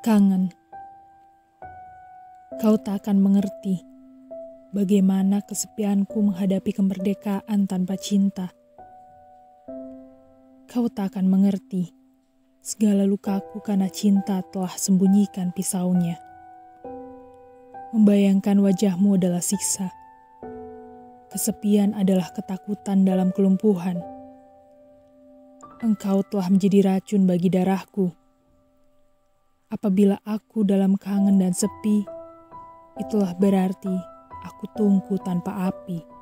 Kangen. Kau tak akan mengerti bagaimana kesepianku menghadapi kemerdekaan tanpa cinta. Kau tak akan mengerti segala lukaku karena cinta telah sembunyikan pisaunya. Membayangkan wajahmu adalah siksa. Kesepian adalah ketakutan dalam kelumpuhan. Engkau telah menjadi racun bagi darahku Apabila aku dalam kangen dan sepi, itulah berarti aku tunggu tanpa api.